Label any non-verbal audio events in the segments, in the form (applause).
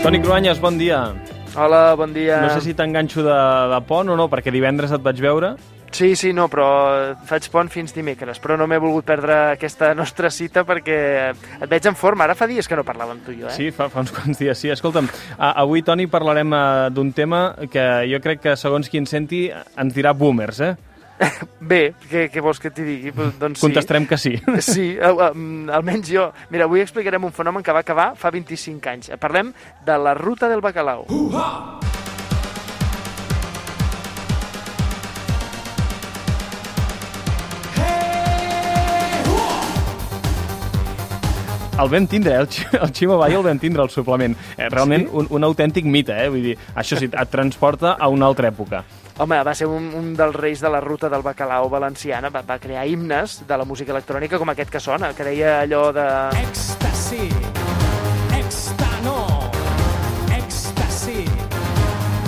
Toni Cruanyes, bon dia. Hola, bon dia. No sé si t'enganxo de, de pont o no, perquè divendres et vaig veure. Sí, sí, no, però faig pont fins dimecres, però no m'he volgut perdre aquesta nostra cita perquè et veig en forma. Ara fa dies que no parlàvem tu i jo, eh? Sí, fa, fa uns quants dies, sí. Escolta'm, avui, Toni, parlarem uh, d'un tema que jo crec que, segons qui ens senti, ens dirà boomers, eh? (laughs) Bé, què, què vols que t'hi digui? Doncs sí. Contestarem que sí. (laughs) Sí, um, almenys jo. Mira, avui explicarem un fenomen que va acabar fa 25 anys. Parlem de la ruta del bacalao. Uh -huh! el vam tindre, eh? el, el Ximo Vall el vam tindre al suplement. Eh, realment sí? un, un autèntic mite, eh? Vull dir, això sí, et transporta a una altra època. Home, va ser un, un dels reis de la ruta del bacalao valenciana, va, va crear himnes de la música electrònica com aquest que sona, que deia allò de... Ecstasy, extano, ecstasy,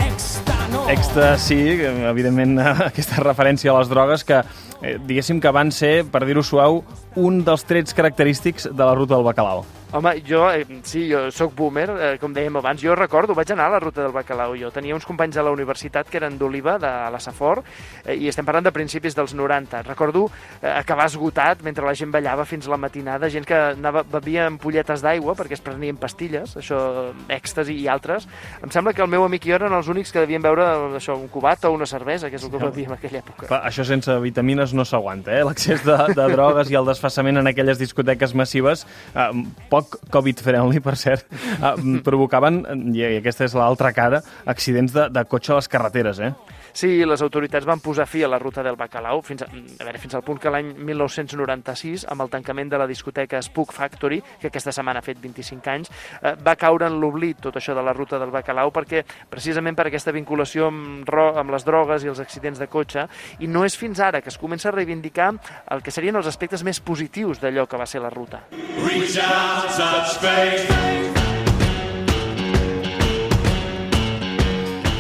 extano... Ecstasy, evidentment (laughs) aquesta referència a les drogues que eh, diguéssim que van ser, per dir-ho suau, un dels trets característics de la ruta del bacalao. Home, jo, eh, sí, jo sóc boomer, eh, com dèiem abans, jo recordo, vaig anar a la ruta del Bacalao, jo tenia uns companys a la universitat que eren d'Oliva, de la Safor, eh, i estem parlant de principis dels 90. Recordo eh, acabar esgotat mentre la gent ballava fins la matinada, gent que anava, bevia ampolletes d'aigua perquè es prenien pastilles, això, èxtasi i altres. Em sembla que el meu amic i jo eren els únics que devien veure això, un cubat o una cervesa, que és el que bevíem en aquella època. Clar, això sense vitamines no s'aguanta, eh? L'accés de, de drogues i el desfassament en aquelles discoteques massives, eh, poc poc Covid-friendly, per cert, eh, provocaven, i aquesta és l'altra cara, accidents de, de cotxe a les carreteres, eh? Sí, les autoritats van posar fi a la ruta del Bacalao fins, a, a veure, fins al punt que l'any 1996, amb el tancament de la discoteca Spook Factory, que aquesta setmana ha fet 25 anys, eh, va caure en l'oblit tot això de la ruta del Bacalao perquè precisament per aquesta vinculació amb, amb les drogues i els accidents de cotxe i no és fins ara que es comença a reivindicar el que serien els aspectes més positius d'allò que va ser la ruta. Reach out,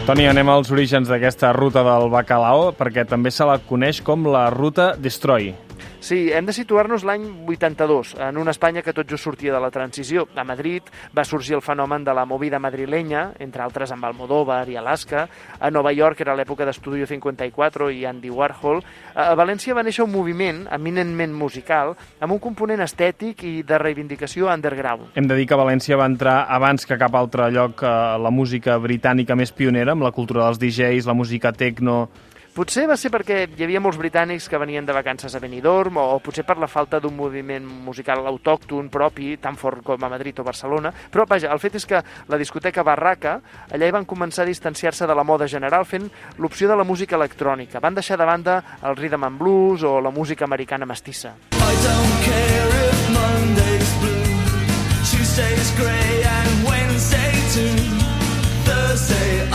Toni, anem als orígens d'aquesta ruta del bacalao, perquè també se la coneix com la ruta Destroy. Sí, hem de situar-nos l'any 82, en una Espanya que tot just sortia de la transició. A Madrid va sorgir el fenomen de la movida madrilenya, entre altres amb Almodóvar i Alaska. A Nova York era l'època d'Estudio 54 i Andy Warhol. A València va néixer un moviment eminentment musical amb un component estètic i de reivindicació underground. Hem de dir que València va entrar abans que cap altre lloc eh, la música britànica més pionera, amb la cultura dels DJs, la música techno, Potser va ser perquè hi havia molts britànics que venien de vacances a Benidorm o potser per la falta d'un moviment musical autòcton propi, tan fort com a Madrid o Barcelona, però vaja, el fet és que la discoteca Barraca, allà hi van començar a distanciar-se de la moda general fent l'opció de la música electrònica. Van deixar de banda el rhythm and blues o la música americana mestissa. I don't care if Monday's blue, Tuesday's grey and Wednesday too, Thursday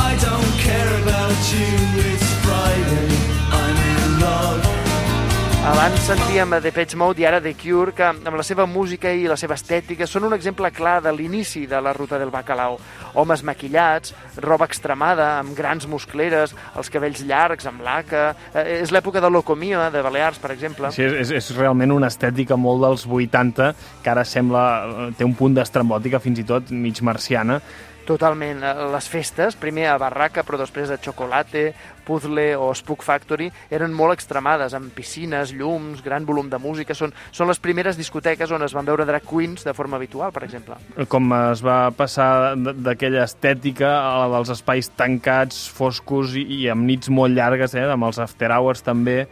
Abans sentíem a Depeche Mode i ara The Cure, que amb la seva música i la seva estètica són un exemple clar de l'inici de la ruta del bacalao. Homes maquillats, roba extremada, amb grans muscleres, els cabells llargs, amb laca... Eh, és l'època de l'Ocomia, de Balears, per exemple. Sí, és, és realment una estètica molt dels 80, que ara sembla... Eh, té un punt d'estrambòtica, fins i tot mig marciana, Totalment. Eh, les festes, primer a Barraca, però després a Chocolate, Puzzle o Spook Factory, eren molt extremades, amb piscines, llums, gran volum de música. Són, són les primeres discoteques on es van veure drag queens de forma habitual, per exemple. Com es va passar d'aquella estètica a la dels espais tancats, foscos i, i amb nits molt llargues, eh, amb els after hours també,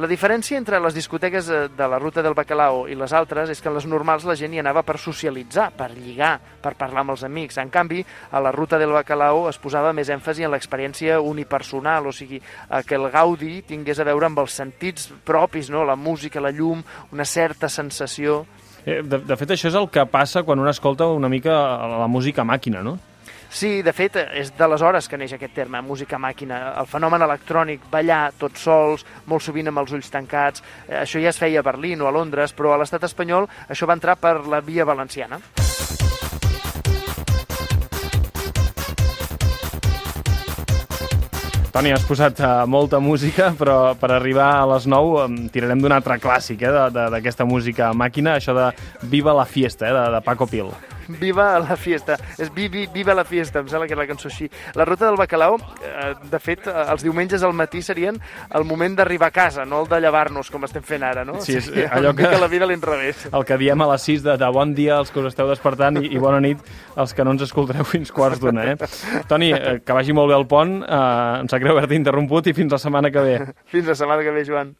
la diferència entre les discoteques eh, de la ruta del Bacalao i les altres és que en les normals la gent hi anava per socialitzar, per lligar, per parlar amb els amics. En canvi, a la ruta del Bacalao es posava més èmfasi en l'experiència unipersonal, o sigui, que el gaudi tingués a veure amb els sentits propis, no? la música, la llum, una certa sensació... Eh, de, de fet, això és el que passa quan un escolta una mica la música màquina, no? Sí, de fet, és d'aleshores que neix aquest terme, música màquina. El fenomen electrònic, ballar tots sols, molt sovint amb els ulls tancats, eh, això ja es feia a Berlín o a Londres, però a l'estat espanyol això va entrar per la via valenciana. Toni, has posat uh, molta música, però per arribar a les 9 um, tirarem d'un altre clàssic eh, d'aquesta música màquina, això de Viva la Fiesta, eh, de, de Paco Pil. Viva la fiesta. És vi, vi, Viva la fiesta, em sembla que és la cançó així. La ruta del bacalao, eh, de fet, eh, els diumenges al matí serien el moment d'arribar a casa, no el de llevar-nos, com estem fent ara, no? Sí, és allò que- la vida a l'inrevés. El que diem a les 6 de, de bon dia als que us esteu despertant i, i bona nit als que no ens escoltareu fins quarts d'una, eh? Toni, eh, que vagi molt bé el pont, eh, em sap greu haver-te interromput i fins la setmana que ve. Fins la setmana que ve, Joan.